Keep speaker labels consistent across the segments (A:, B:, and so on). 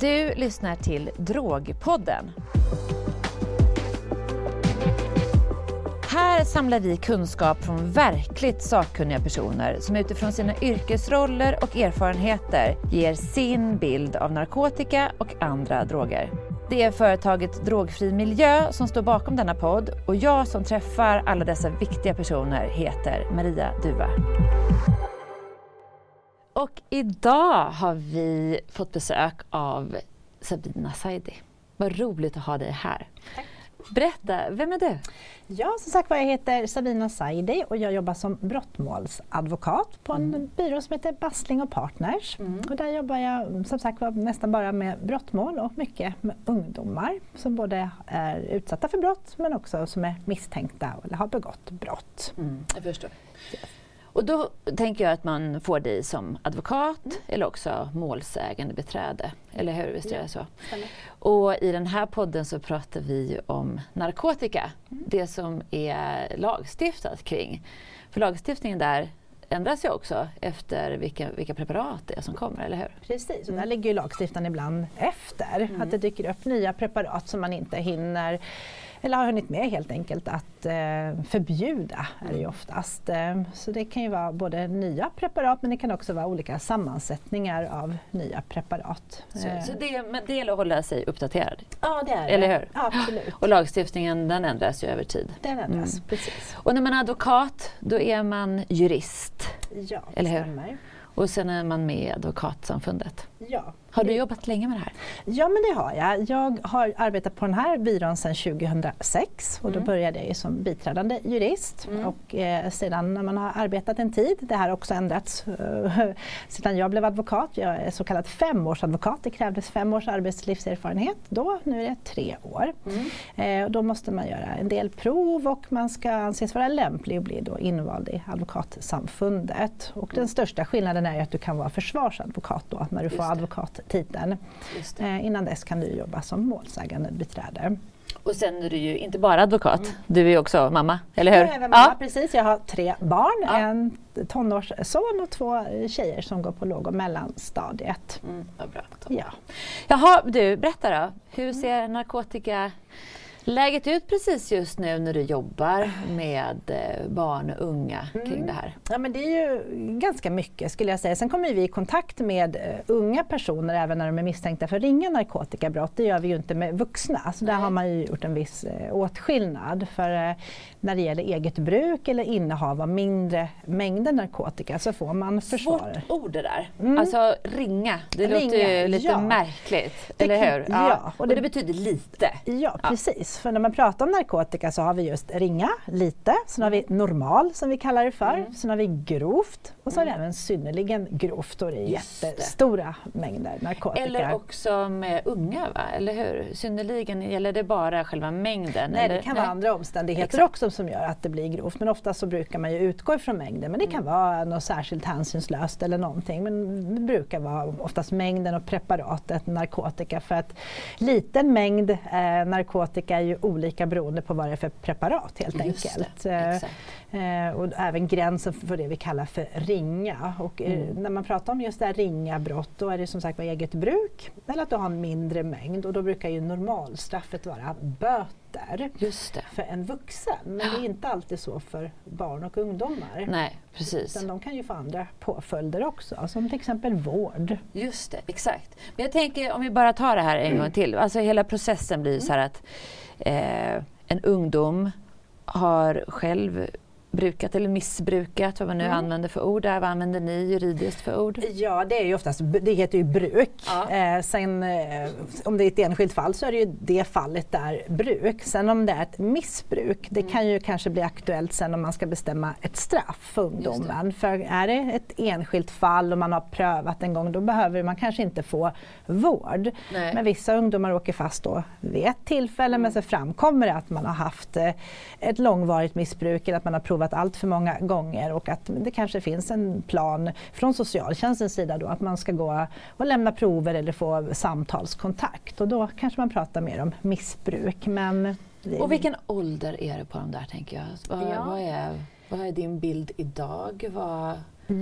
A: Du lyssnar till Drogpodden. Här samlar vi kunskap från verkligt sakkunniga personer som utifrån sina yrkesroller och erfarenheter ger sin bild av narkotika och andra droger. Det är företaget Drogfri Miljö som står bakom denna podd och jag som träffar alla dessa viktiga personer heter Maria Duva. Och idag har vi fått besök av Sabina Saidi. Vad roligt att ha dig här.
B: Tack.
A: Berätta, vem är du?
B: Ja, som sagt jag heter Sabina Saidi och jag jobbar som brottmålsadvokat på en mm. byrå som heter Bassling och Partners. Mm. Och där jobbar jag som sagt nästan bara med brottmål och mycket med ungdomar som både är utsatta för brott men också som är misstänkta eller har begått brott.
A: Mm, jag förstår. Yes. Och då tänker jag att man får dig som advokat mm. eller också målsägande beträde. Eller hur? Visst är det så? Och i den här podden så pratar vi om narkotika. Mm. Det som är lagstiftat kring. För lagstiftningen där ändras ju också efter vilka, vilka preparat det är som kommer, eller hur?
B: Precis, och där mm. ligger ju lagstiftaren ibland efter. Mm. Att det dyker upp nya preparat som man inte hinner eller har hunnit med helt enkelt att eh, förbjuda är det ju mm. oftast. Eh, så det kan ju vara både nya preparat men det kan också vara olika sammansättningar av nya preparat.
A: Så, eh. så det, men det gäller att hålla sig uppdaterad?
B: Ja det är det.
A: Eller hur?
B: absolut.
A: Och lagstiftningen den ändras ju över tid?
B: Den ändras, mm. precis.
A: Och när man är advokat då är man jurist?
B: Ja,
A: eller hur? stämmer. Och sen är man med i Advokatsamfundet?
B: Ja.
A: Har du jobbat länge med det här?
B: Ja, men det har jag. Jag har arbetat på den här byrån sedan 2006 och då mm. började jag som biträdande jurist. Mm. Och eh, sedan när man har arbetat en tid, det här har också ändrats eh, sedan jag blev advokat. Jag är så kallad femårsadvokat. Det krävdes fem års arbetslivserfarenhet då. Nu är det tre år. Mm. Eh, då måste man göra en del prov och man ska anses vara lämplig och bli då invald i Advokatsamfundet. Och den största skillnaden är att du kan vara försvarsadvokat då när du får advokat titeln. Eh, innan dess kan du jobba som målsägande beträde.
A: Och sen är du ju inte bara advokat, mm. du är också mamma, eller hur? Jag
B: är även mamma, ja. precis. Jag har tre barn, ja. en tonårsson och två tjejer som går på låg och mellanstadiet.
A: Mm, vad bra.
B: Ja.
A: Jaha, du, berätta då. Hur ser narkotika läget ut precis just nu när du jobbar med eh, barn och unga kring mm. det här?
B: Ja men det är ju ganska mycket skulle jag säga. Sen kommer vi i kontakt med uh, unga personer även när de är misstänkta för ringa narkotikabrott. Det gör vi ju inte med vuxna. Så där har man ju gjort en viss uh, åtskillnad. För när det gäller eget bruk eller innehav av mindre mängder narkotika så får man försvar.
A: Svårt ord det där. Mm. Alltså ringa, det ringa, låter ju lite ja. märkligt. Det eller hur?
B: Ja. ja.
A: Och, det, och det betyder lite.
B: Ja, precis. För när man pratar om narkotika så har vi just ringa, lite, sen har vi normal som vi kallar det för, mm. sen har vi grovt och så har vi mm. även synnerligen grovt och det är jättestora mängder narkotika.
A: Eller också med unga, va? eller hur? Synnerligen, gäller det bara själva mängden?
B: Nej,
A: eller?
B: det kan vara andra omständigheter Exakt. också som gör att det blir grovt men ofta så brukar man ju utgå ifrån mängden men det kan mm. vara något särskilt hänsynslöst eller någonting men det brukar vara oftast mängden och preparatet narkotika för att liten mängd eh, narkotika ju olika beroende på vad det är för preparat helt Just enkelt.
A: Det,
B: eh, och även gränsen för det vi kallar för ringa. Och, eh, mm. När man pratar om just det här ringa brott då är det som sagt eget bruk eller att du har en mindre mängd och då brukar ju normalstraffet vara böter
A: Just det.
B: för en vuxen. Men det är inte alltid så för barn och ungdomar.
A: Nej, precis.
B: Utan de kan ju få andra påföljder också, som till exempel vård.
A: Just det, exakt. Men jag tänker om vi bara tar det här en mm. gång till. Alltså hela processen blir så här att eh, en ungdom har själv brukat eller missbrukat, vad man nu mm. använder för ord där. Vad använder ni juridiskt för ord?
B: Ja, det är ju oftast, det heter ju bruk. Ja. Eh, sen eh, om det är ett enskilt fall så är det ju det fallet där bruk. Sen om det är ett missbruk, det mm. kan ju kanske bli aktuellt sen om man ska bestämma ett straff för ungdomen. För är det ett enskilt fall och man har prövat en gång, då behöver man kanske inte få vård. Nej. Men vissa ungdomar åker fast då vid ett tillfälle, mm. men så framkommer det att man har haft eh, ett långvarigt missbruk eller att man har provat allt för många gånger och att det kanske finns en plan från socialtjänstens sida då att man ska gå och lämna prover eller få samtalskontakt och då kanske man pratar mer om missbruk. Men
A: och vilken ålder är det på de där tänker jag? Vad, ja. vad, är, vad är din bild idag? Vad,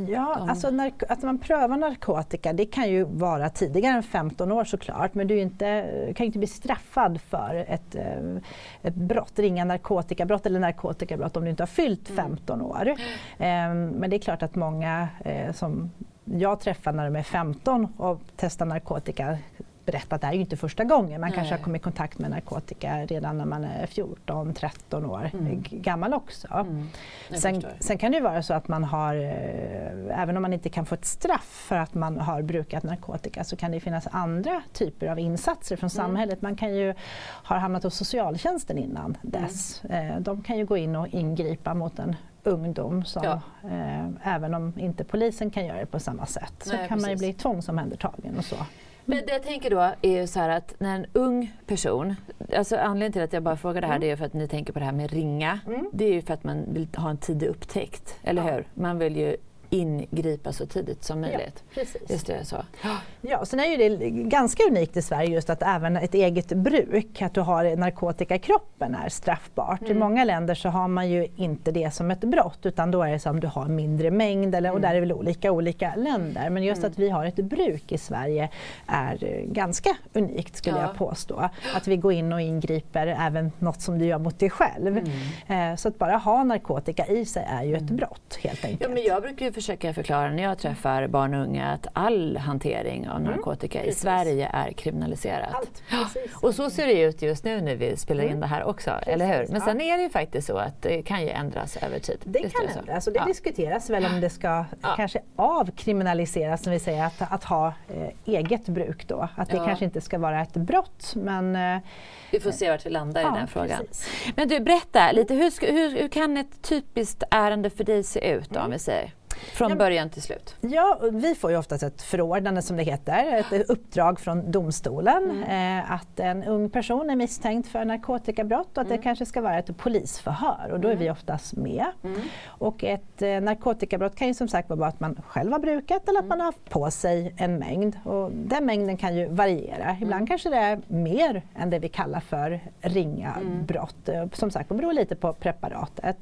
B: Ja, de... alltså att man prövar narkotika det kan ju vara tidigare än 15 år såklart men du inte, kan inte bli straffad för ett, eh, ett brott, ringa narkotikabrott eller narkotikabrott om du inte har fyllt 15 mm. år. Mm. Men det är klart att många eh, som jag träffar när de är 15 och testar narkotika berätta att det är ju inte första gången. Man Nej. kanske har kommit i kontakt med narkotika redan när man är 14, 13 år mm. gammal också. Mm. Sen, sen, kan det ju vara så att man har, eh, även om man inte kan få ett straff för att man har brukat narkotika, så kan det finnas andra typer av insatser från mm. samhället. Man kan ju ha hamnat hos socialtjänsten innan mm. dess. Eh, de kan ju gå in och ingripa mot en ungdom som, ja. eh, även om inte polisen kan göra det på samma sätt, så Nej, kan precis. man ju bli tvångsomhändertagen och så.
A: Men det jag tänker då är ju så här att när en ung person, alltså anledningen till att jag bara frågar det här mm. det är för att ni tänker på det här med ringa. Mm. Det är ju för att man vill ha en tidig upptäckt, eller ja. hur? Man vill ju ingripa så tidigt som möjligt. Ja, precis. Just det, så.
B: Ja, sen är ju det ganska unikt i Sverige just att även ett eget bruk, att du har narkotika i kroppen är straffbart. Mm. I många länder så har man ju inte det som ett brott utan då är det som du har mindre mängd eller, och mm. där är väl olika olika länder. Men just mm. att vi har ett bruk i Sverige är ganska unikt skulle ja. jag påstå. Att vi går in och ingriper även något som du gör mot dig själv. Mm. Eh, så att bara ha narkotika i sig är ju ett mm. brott helt enkelt.
A: Ja, men jag brukar försöker förklara när jag träffar barn och unga att all hantering av mm. narkotika mm, i Sverige är kriminaliserat. Allt, och så ser det ut just nu när vi spelar in mm. det här också, precis. eller hur? Men sen är det ju faktiskt så att det kan ju ändras över tid.
B: Det kan det ändras och det ja. diskuteras väl om det ska ja. kanske avkriminaliseras, som vi säger, att, att ha eh, eget bruk då. Att det ja. kanske inte ska vara ett brott men eh,
A: vi får se vart vi landar ja, i den frågan. Precis. Men du, berätta lite, hur, hur, hur, kan ett typiskt ärende för dig se ut då, mm. om vi säger? Från ja, början till slut?
B: Ja, vi får ju oftast ett förordnande som det heter, ett uppdrag från domstolen mm. eh, att en ung person är misstänkt för narkotikabrott och att mm. det kanske ska vara ett polisförhör och då är vi mm. oftast med. Mm. Och ett eh, narkotikabrott kan ju som sagt vara att man själv har brukat eller att man har haft på sig en mängd och den mängden kan ju variera. Ibland mm. kanske det är mer än det vi kallar för ringa brott. Eh, som sagt, det beror lite på preparatet.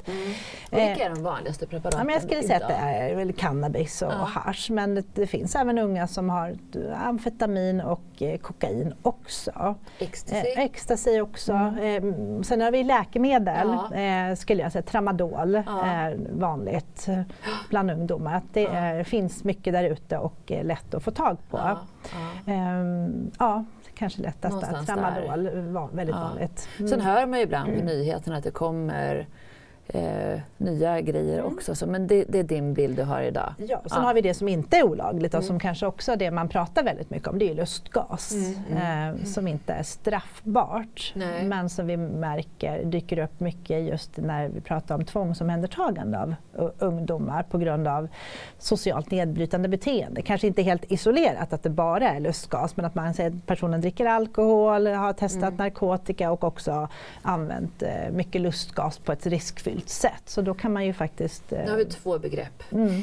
A: Och vilka är de vanligaste preparaten?
B: Ja, men jag skulle säga att det är eller cannabis och, ja. hash. Men det, finns även unga som har amfetamin och eh, kokain också.
A: Ecstasy,
B: eh, ecstasy också. Mm. Eh, sen har vi läkemedel, ja. eh, skulle jag säga. Tramadol ja. är vanligt bland ungdomar. Att det är, finns mycket där ute och är lätt att få tag på. Ja, ehm, kanske lättast där. Tramadol, var väldigt vanligt.
A: Mm. Sen hör man ju ibland på nyheterna att det kommer eh, nya grejer mm. också. Så, men det, det, är din bild du har idag?
B: Ja, sen ja. har vi det som inte är olagligt och mm. som kanske också är det man pratar väldigt mycket om, det är lustgas. Mm. mm. Eh, som inte är straffbart Nej. men som vi märker dyker upp mycket just när vi pratar om tvångsomhändertagande av ungdomar på grund av socialt nedbrytande beteende. Kanske inte helt isolerat att det bara är lustgas men att man säger att personen dricker alkohol, har testat mm. narkotika och också använt eh, mycket lustgas på ett riskfyllt fyllt sätt. Så då kan man ju faktiskt...
A: Nu har vi två begrepp.
B: Mm.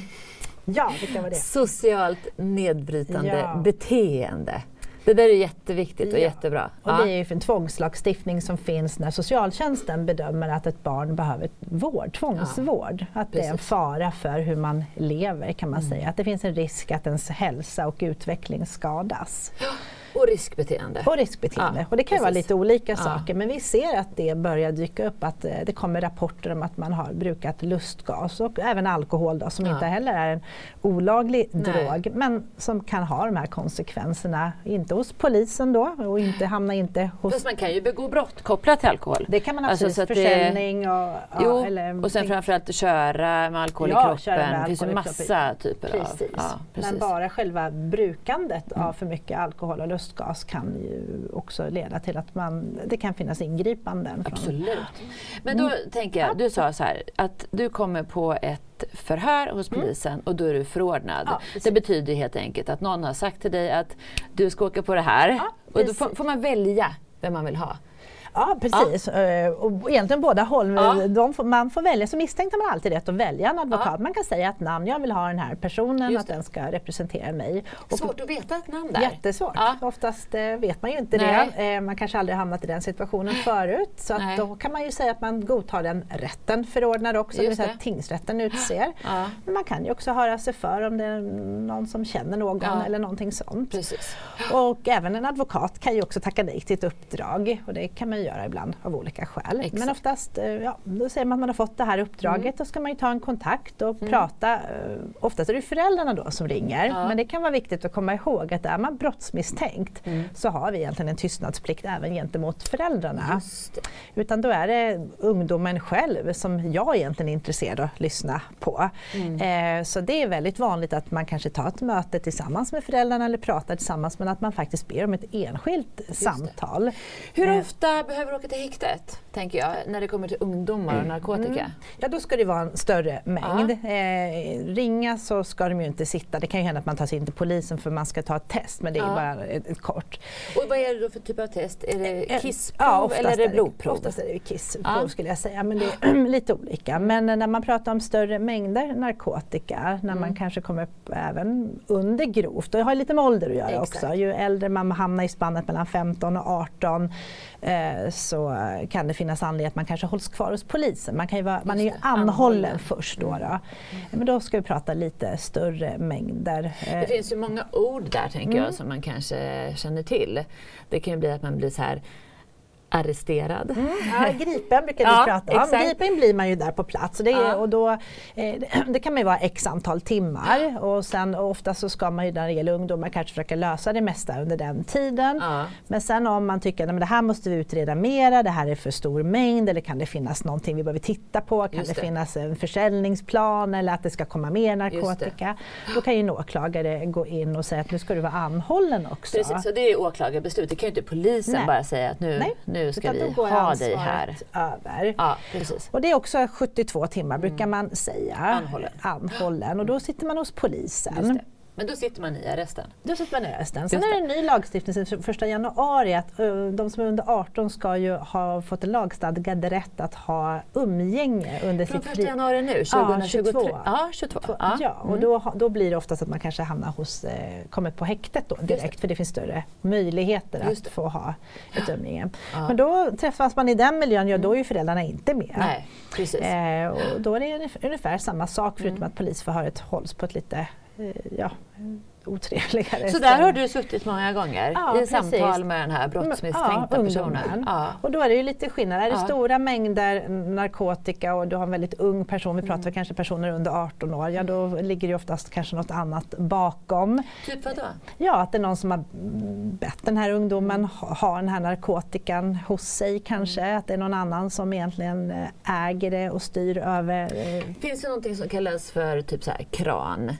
B: Ja, vilka var det?
A: Socialt nedbrytande ja. beteende. Det där är jätteviktigt och ja. jättebra.
B: Och det är ju en tvångslagstiftning som finns när socialtjänsten bedömer att ett barn behöver vård, tvångsvård. Ja. Att Precis. det är en fara för hur man lever kan man mm. säga. Att det finns en risk att ens hälsa och utveckling skadas.
A: Och riskbeteende.
B: Och riskbeteende. Ja, och det kan precis. vara lite olika ja. saker men vi ser att det börjar dyka upp att eh, det kommer rapporter om att man har brukat lustgas och även alkohol då, som ja. inte heller är en olaglig Nej. drog men som kan ha de här konsekvenserna. Inte hos polisen då och inte hamna inte hos...
A: Fast man kan ju begå brott kopplat till alkohol.
B: Det kan man absolut. Alltså, Försäljning och...
A: Jo, eller, och sen framförallt köra med alkohol i kroppen. Det finns ju massa typer
B: precis. av... Precis. Men bara själva brukandet mm. av för mycket alkohol och lustgas lustgas kan ju också leda till att man, det kan finnas ingripanden.
A: Absolut. Från, Men då mm. tänker jag, du sa så här att du kommer på ett förhör hos mm. polisen mm. och då är du förordnad. Ja, det betyder helt enkelt att någon har sagt till dig att du ska åka på det här ja, och då får, får man välja vem man vill ha.
B: Ja precis, ja. och egentligen båda håll. Ja. De, man får välja, så misstänkte man alltid rätt att välja en advokat. Ja. Man kan säga ett namn, jag vill ha den här personen, att den ska representera mig.
A: Och Svårt att veta ett namn där.
B: Jättesvårt, ja. oftast eh, vet man ju inte Nej. det. Eh, man kanske aldrig hamnat i den situationen förut. Så då kan man ju säga att man godtar den rätten förordnar också, Just det vill säga att tingsrätten utser. Men man kan ju också höra sig för om det är någon som känner någon eller någonting sånt.
A: Precis.
B: Och även en advokat kan ju också tacka nej till ett uppdrag och det kan man göra ibland av olika skäl. Exakt. Men oftast, eh, ja, då säger man att man har fått det här uppdraget, mm. då ska man ju ta en kontakt och mm. prata. Eh, oftast är det föräldrarna då som ringer, ja. men det kan vara viktigt att komma ihåg att är man brottsmisstänkt mm. så har vi egentligen en tystnadsplikt även gentemot föräldrarna. Utan då är det ungdomen själv som jag egentligen är intresserad av att lyssna på. Mm. Eh, så det är väldigt vanligt att man kanske tar ett möte tillsammans med föräldrarna eller pratar tillsammans men att man faktiskt ber om ett enskilt samtal.
A: Hur eh. ofta behöver åka till häktet, tänker jag, när det kommer till ungdomar och mm. narkotika? Mm.
B: Ja, då ska det vara en större mängd. Ja. Eh, ringa så ska de ju inte sitta. Det kan ju hända att man tar sig in till polisen för man ska ta ett test, men det är ja. bara ett, ett, kort.
A: Och vad är det då för typ av test? Är det eh, kissprov ja, eller är det blodprov?
B: Oftast är det kissprov ja. skulle jag säga, men det är lite olika. Men när man pratar om större mängder narkotika, när mm. man kanske kommer upp även under grovt, och det har lite med ålder att göra Exakt. också. Ju äldre man hamnar i spannet mellan 15 och 18 eh, så kan det finnas anledning att man kanske hålls kvar hos polisen. Man, kan ju vara, man är ju anhållen först då. då. Mm. Men då ska vi prata lite större mängder.
A: Det finns ju många ord där tänker mm. jag som man kanske känner till. Det kan ju bli att man blir så här arresterad. Mm,
B: ja, gripen brukar vi ja, prata om. Exakt. Gripen blir man ju där på plats och det, är, ja. och då, eh, det kan man ju vara x antal timmar ja. och sen och ofta så ska man ju när det gäller ungdomar kanske försöka lösa det mesta under den tiden. Men sen om man tycker att det här måste vi utreda mera, det här är för stor mängd eller kan det finnas någonting vi behöver titta på? Kan det. det. finnas en försäljningsplan eller att det ska komma mer narkotika? Då kan ju en åklagare gå in och säga att nu ska du vara anhållen också.
A: Precis, och det är åklagarbeslut. Det kan ju inte polisen Nej. bara säga att nu, Nej. nu nu ska vi ha dig här.
B: Över.
A: Ja, precis.
B: Och det är också 72 timmar brukar mm. man säga.
A: Anhållen.
B: Anhållen. Och då sitter man hos polisen.
A: Men då sitter man i arresten?
B: Då sitter man i arresten. Sen är det en ny lagstiftning sedan 1 januari att uh, de som är under 18 ska ju ha fått en lagstadgad rätt att ha umgänge under
A: Från
B: sitt
A: liv. 1 januari nu, 2023? Ja, 22. Ja, 22.
B: Ja. ja och mm. då, då blir det oftast att man kanske hamnar hos, eh, kommer på häktet då direkt för det finns större möjligheter att få ha ett umgänge. Ja. Men då träffas man i den miljön, ja då är ju föräldrarna inte med.
A: Nej, precis.
B: Eh, och då är det ungefär samma sak förutom mm. att polisförhöret hålls på ett lite Eh, ja, otrevligare.
A: Så där har du suttit många gånger ja, i precis. samtal med den här brottsmisstänkta ja, personen?
B: Ja. Och då är det ju lite skillnad. Är det ja. stora mängder narkotika och du har en väldigt ung person, vi pratar mm. kanske personer under 18 år, ja då ligger det oftast kanske något annat bakom.
A: Typ vadå?
B: Ja, att det är någon som har bett den här ungdomen mm. ha den här narkotikan hos sig kanske, mm. att det är någon annan som egentligen eh, äger det och styr över. Eh,
A: Finns det någonting som kallas för typ så här kran?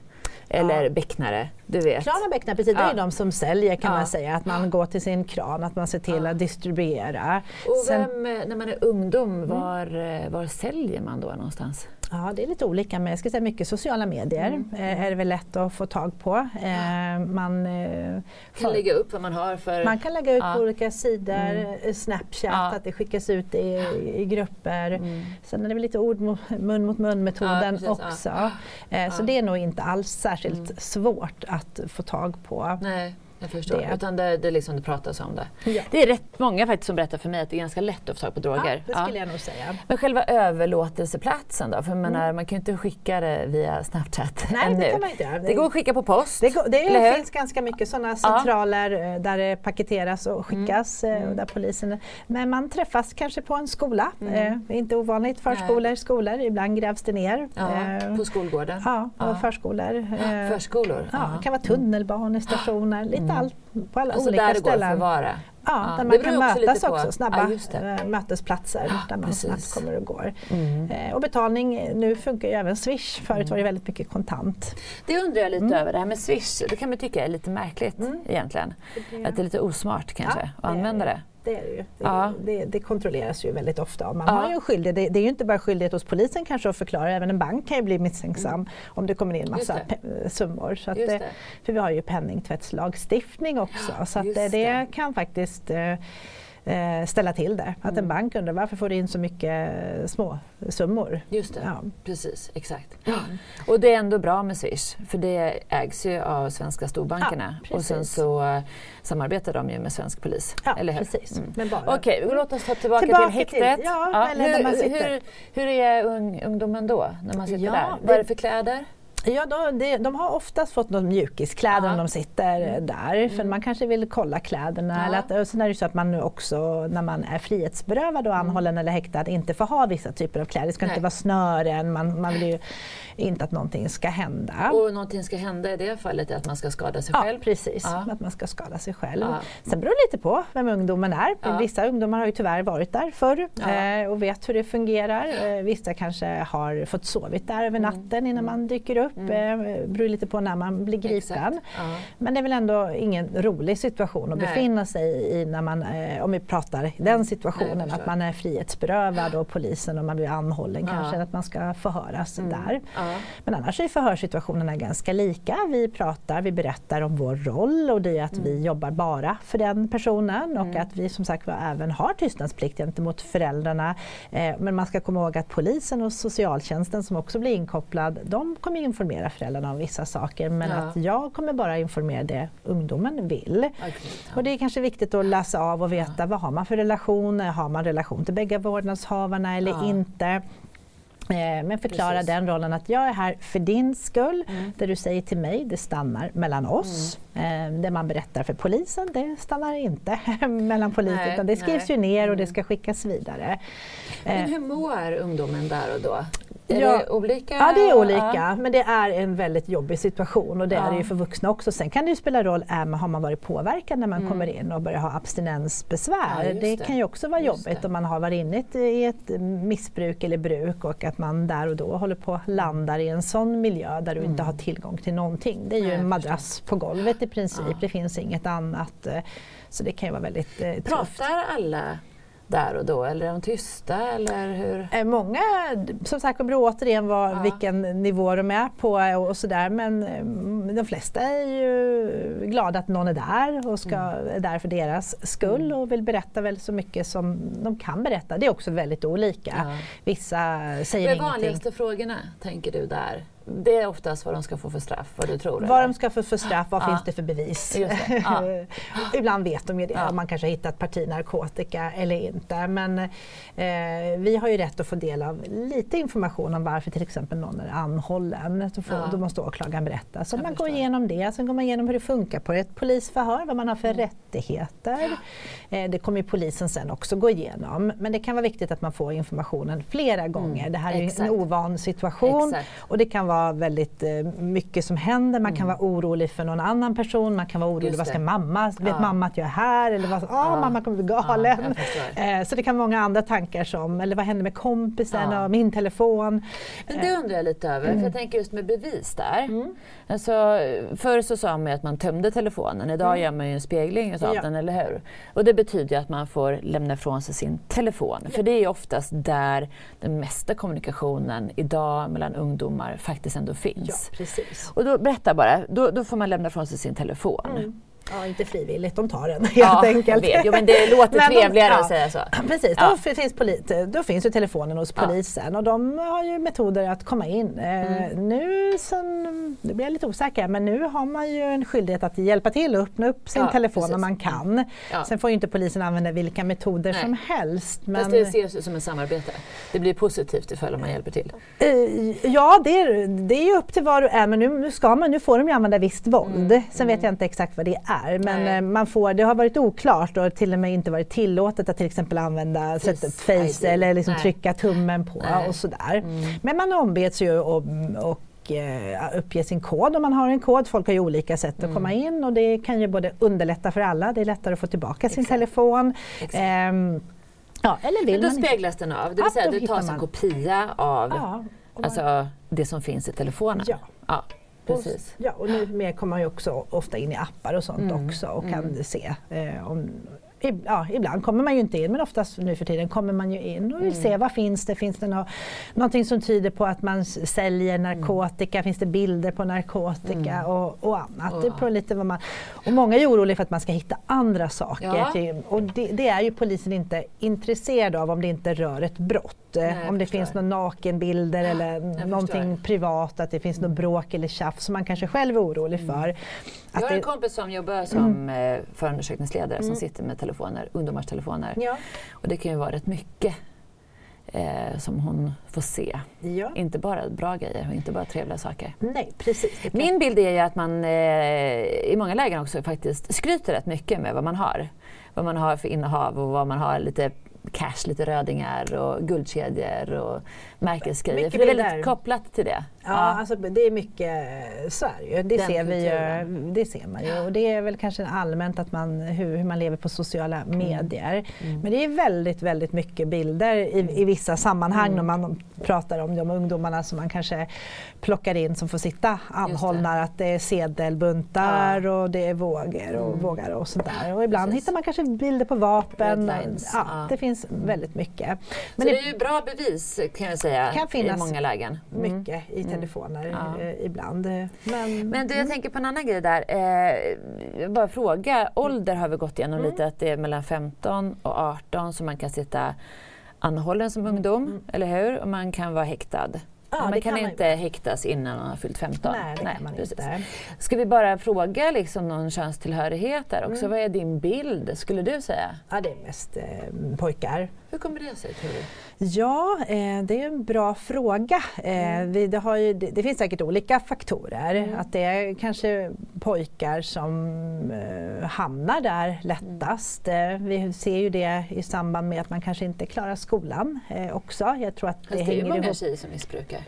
A: Eller ja. becknare. Du vet.
B: Kran och becknare, precis, det är de som säljer kan ja. man säga. Att man går till sin kran, att man ser till att distribuera.
A: Och Sen, vem, när man är ungdom, var, mm. var säljer man då någonstans?
B: Ja, det är lite olika, men jag ska säga mycket sociala medier mm. eh, är det väl lätt att få tag på. Eh, man
A: eh, kan lägga upp vad man har för...
B: Man kan lägga ut ja. på olika sidor, mm. Eh, Snapchat, ja. att det skickas ut i, i grupper. Mm. Sen är det väl lite ord mot, mun mot mun-metoden ja, också. Så det är nog inte alls särskilt mm. svårt att få tag på.
A: Nej. Jag förstår. Det. Utan det, det, liksom det pratas om det. Ja. Det är rätt många faktiskt som berättar för mig att det är ganska lätt att få tag på droger.
B: Ja, det skulle ja. jag nog säga.
A: Men själva överlåtelseplatsen då? För mm. menar, man kan ju inte skicka det via Snapchat
B: Nej,
A: ännu.
B: det kan man inte göra.
A: Det går att skicka på post.
B: Det, går, det finns ganska mycket sådana centraler ja. Eh, där det paketeras och skickas. Mm. Mm. där polisen, men man träffas kanske på en skola. Mm. Eh, det är inte ovanligt. Förskolor, skolor. Ibland grävs det ner.
A: Eh, på skolgården?
B: Ja, och förskolor.
A: Förskolor?
B: Ja, det kan vara tunnelbanestationer. Lite Mm. Allt på alla
A: alltså
B: olika
A: där
B: ställen.
A: det går att förvara?
B: Ja, där man kan mötas också, också, snabba ja, mötesplatser ja, där man precis. snabbt kommer och går. Mm. Eh, och betalning, nu funkar ju även Swish, förut mm. var det väldigt mycket kontant.
A: Det undrar jag lite mm. över, det här med Swish, det kan man tycka är lite märkligt mm. egentligen. Det, att det är lite osmart kanske ja, att använda det.
B: Det är det ju. Det, ja. det, det kontrolleras ju väldigt ofta. Man ja. har ju en skyldighet, det, det, är ju inte bara skyldighet hos polisen kanske att förklara, även en bank kan ju bli misstänksam mm. om det kommer in massa summor. Så att för vi har ju penningtvättslagstiftning också. Ja, så det, kan faktiskt eh, eh, ställa till det. Att en mm. bank undrar varför får du in så mycket små summor?
A: Just det, ja. precis, exakt. Ja. Och det är ändå bra med Swish för det ägs ju av svenska storbankerna
B: ja,
A: och sen så uh, samarbetar de ju med svensk polis.
B: Ja, eller hur? precis. Mm.
A: Okej, okay, låt oss ta tillbaka, tillbaka till häktet. Till,
B: ja,
A: hur, hur, hur, är ung, ungdomen då när man sitter där? Vad är det för kläder?
B: Ja, de, de, har oftast fått någon mjukiskläder ja. när de sitter mm. där, för mm. man kanske vill kolla kläderna. Ja. Eller att, och sen är det så att man nu också, när man är frihetsberövad och mm. anhållen mm. eller häktad, inte får ha vissa typer av kläder. Det ska Nej. inte vara snören, man, man vill ju inte att någonting ska hända.
A: Och någonting ska hända i det fallet är att man ska skada sig
B: ja,
A: själv?
B: precis. Ja. Att man ska skada sig själv. Sen beror det lite på vem ungdomen är. Vissa ungdomar har ju tyvärr varit där förr eh, och vet hur det fungerar. Eh, vissa kanske har fått sovit där över mm. natten mm. innan man dyker upp. Mm. Eh, beror lite på när man blir gripen. Men det är väl ändå ingen rolig situation att Nej. befinna sig i när man, eh, om vi pratar i den situationen, Nej, att man är frihetsberövad och polisen och man blir anhållen kanske, att man ska förhöras mm. där. Men annars är förhörssituationerna ganska lika. Vi pratar, vi berättar om vår roll och det är att mm. vi jobbar bara för den personen och mm. att vi som sagt även har tystnadsplikt gentemot föräldrarna. Eh, men man ska komma ihåg att polisen och socialtjänsten som också blir inkopplad, de kommer informera föräldrarna om vissa saker men ja. att jag kommer bara informera det ungdomen vill. Okay, ja. Och det är kanske viktigt att läsa av och veta ja. vad har man för relation, har man relation till bägge vårdnadshavarna eller inte? Eh, men förklara Precis. den rollen att jag är här för din skull. Mm. Det du säger till mig, det stannar mellan oss. Mm. Eh, det man berättar för polisen, det stannar inte mellan polisen utan det skrivs nej. ju ner och det mm. ska skickas vidare.
A: Men hur mår ungdomen där och då? Är ja. det olika?
B: Ja, det är olika. Ja. Men det är en väldigt jobbig situation och det ja. är det ju för vuxna också. Sen kan det ju spela roll, är, har man varit påverkad när man mm. kommer in och börjar ha abstinensbesvär? det, det, kan ju också vara just jobbigt det. om man har varit inne i ett missbruk eller bruk och att man där och då håller på att landar i en sån miljö där du mm. inte har tillgång till någonting. Det är ju en madrass på golvet i princip, det finns inget annat. Eh, så det kan ju vara väldigt eh,
A: Pratar alla där och då eller är de tysta eller hur?
B: Eh, många, som sagt det beror återigen vad, ja. vilken nivå de är på och sådär men mm, de flesta är ju glada att någon är där och ska, mm. är där för deras skull mm. och vill berätta väl så mycket som de kan berätta. Det är också väldigt olika. Ja. Vissa säger ingenting.
A: Vad är vanligaste frågorna tänker du där? Det är oftast vad de ska få för straff, vad du tror?
B: Vad eller? de ska få för straff, vad ja. finns det för bevis? Det. Ja. Ibland vet de ju det, ja. man kanske har hittat parti narkotika eller inte. Men eh, vi har ju rätt att få del av lite information om varför till exempel någon är anhållen. Då, får, ja. då måste åklagaren berätta. Så Jag man förstår. går igenom det, sen går man igenom hur det funkar på ett polisförhör, vad man har för mm. rättigheter. Eh, det kommer polisen sen också gå igenom. Men det kan vara viktigt att man får informationen flera gånger. Mm. Det här är Exakt. en ovan situation Exakt. och det kan vara väldigt eh, mycket som händer. Man kan mm. vara orolig för någon annan person, man kan vara orolig, vad ska mamma, vet ja. mamma att jag är här? Eller vad, ja. mamma kommer bli galen. Ja, eh, så det kan vara många andra tankar som, eller vad händer med kompisen och min telefon?
A: Men det undrar jag lite över, mm. för jag tänker just med bevis där. Mm. Alltså, förr så sa man att man tömde telefonen, idag mm. gör man ju en spegling av den, eller hur? Och det betyder att man får lämna ifrån sig sin telefon, för det är oftast där den mesta kommunikationen idag mellan ungdomar faktiskt faktiskt ändå finns.
B: Ja, precis.
A: Och då, berätta bara, då, då får man lämna från sig sin telefon.
B: Mm. Ja, inte frivilligt, de tar den helt ja, enkelt.
A: Vet. Jo, men det låter men trevligare de, ja, att säga så.
B: Precis, ja. då, finns polit, då finns ju telefonen hos polisen och de har ju metoder att komma in. Eh, mm. nu, sen, nu blir jag lite osäker, men nu har man ju en skyldighet att hjälpa till och öppna upp sin telefon precis. om man kan. Sen får ju inte polisen använda vilka metoder Nej. som helst.
A: Men... Fast det ses som ett samarbete. Det blir positivt ifall man hjälper till.
B: Uh, ja, det är, det är ju upp till vad du är, men nu, nu, ska man, nu får de ju använda visst våld. Mm. Sen vet mm. jag inte exakt vad det är är. Men Nej. Eh, man får, det har varit oklart och till och med inte varit tillåtet att till exempel använda sättet face eller liksom trycka tummen på Nej. och sådär. Mm. Men man ombeds ju och, och eh, uppge sin kod om man har en kod. Folk har ju olika sätt mm. att komma in och det kan ju både underlätta för alla, det är lättare att få tillbaka Exakt. sin telefon.
A: Ehm, ja, eller vill Men då man speglas den av, det vill säga du tar en kopia av ja, alltså, det som finns i telefonen?
B: Ja.
A: ja. Precis.
B: Och, ja, och nu mer kommer man ju också ofta in i appar och sånt mm. också och kan mm. se eh, om ja, ibland kommer man ju inte in men oftast nu för tiden kommer man ju in och vill mm. se vad finns det, finns det no någonting som tyder på att man säljer mm. narkotika, mm. finns det bilder på narkotika mm. och, och, annat. Oh. Det beror lite vad man, och många är oroliga för att man ska hitta andra saker. Ja. och det, det, är ju polisen inte intresserad av om det inte rör ett brott. Nej, om det finns några nakenbilder eller någonting förstår. privat, att det finns något bråk eller tjafs som man kanske själv är orolig mm. för.
A: Jag har en kompis som jobbar som mm. Eh, förundersökningsledare som mm. sitter med telefoner, ungdomars telefoner. Ja. Och det kan ju vara rätt mycket eh, som hon får se. Ja. Inte bara bra grejer och inte bara trevliga saker.
B: Nej, precis.
A: Min bild är ju att man eh, i många lägen också faktiskt skryter rätt mycket med vad man har. Vad man har för innehav och vad man har lite cash, lite rödingar och guldkedjor och märkesgrejer. För det är väldigt kopplat till det.
B: Ja, ja. Alltså, det är mycket Sverige. Det, ser, vi ju, det ser man ju. Och det är väl kanske allmänt att man, hur, hur man lever på sociala mm. medier. Mm. Men det är väldigt, väldigt mycket bilder i, i vissa sammanhang mm. när man pratar om de ungdomarna som man kanske plockar in som får sitta anhållna. Det. Att det är sedelbuntar ja. och det är vågor och mm. vågar och sådär. Och ibland Precis. hittar man kanske bilder på vapen. Ja, Det finns väldigt mycket. Men
A: Så det, det är ju bra bevis kan jag säga kan finnas i många lägen.
B: Mycket i Mm. telefoner ja. eh, ibland. Men,
A: Men du, jag mm. tänker på en annan grej där. Eh, bara fråga, ålder har vi gått igenom mm. lite, att det är mellan 15 och 18 som man kan sitta anhållen som ungdom, mm. eller hur? Och man kan vara häktad. Ja, man kan, kan inte man häktas innan man har fyllt 15.
B: Nej, det Nej, kan man precis. inte.
A: Ska vi bara fråga liksom någon könstillhörighet där också? Mm. Vad är din bild, skulle du säga?
B: Ja, det är mest eh, pojkar.
A: Hur kommer det sig, tror du?
B: Ja, eh, det är en bra fråga. Eh, mm. vi, det, ju, det, det, finns säkert olika faktorer. Mm. Att det är kanske pojkar som eh, hamnar där lättast. Mm. vi ser ju det i samband med att man kanske inte klarar skolan också.
A: Jag tror att Fast det, det hänger är många ihop. tjejer som missbrukar.